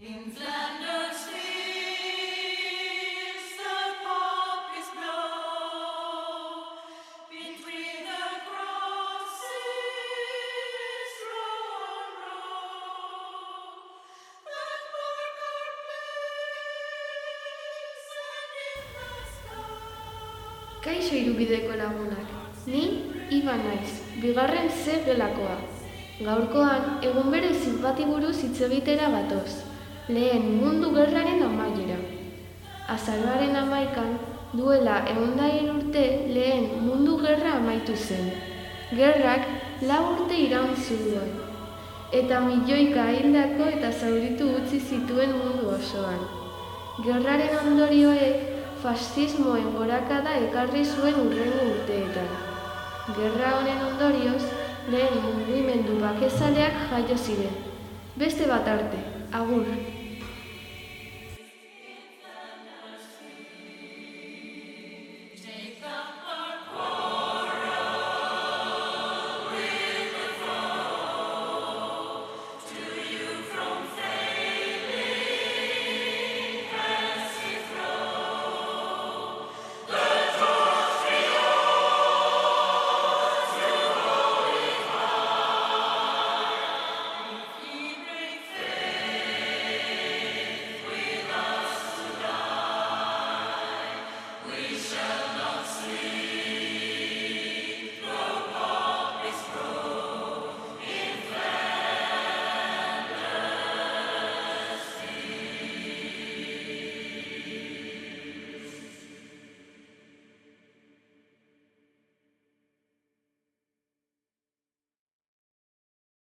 Kaixo irubideko lagunak, ni Iba naiz, bigarren ze gelakoa. Gaurkoan, egun bere bati buruz hitz egitera gatoz. Lehen mundu gerraren amaiera. Azaroaren amaikan, duela egundaien urte lehen mundu gerra amaitu zen. Gerrak lau urte iraun zuen. Eta milioika hildako eta zauritu utzi zituen mundu osoan. Gerraren ondorioek fascismoen gorakada ekarri zuen urrengo urteetan. Gerra honen ondorioz, lehen mugimendu bakezaleak jaio ziren. Beste bat arte, agur.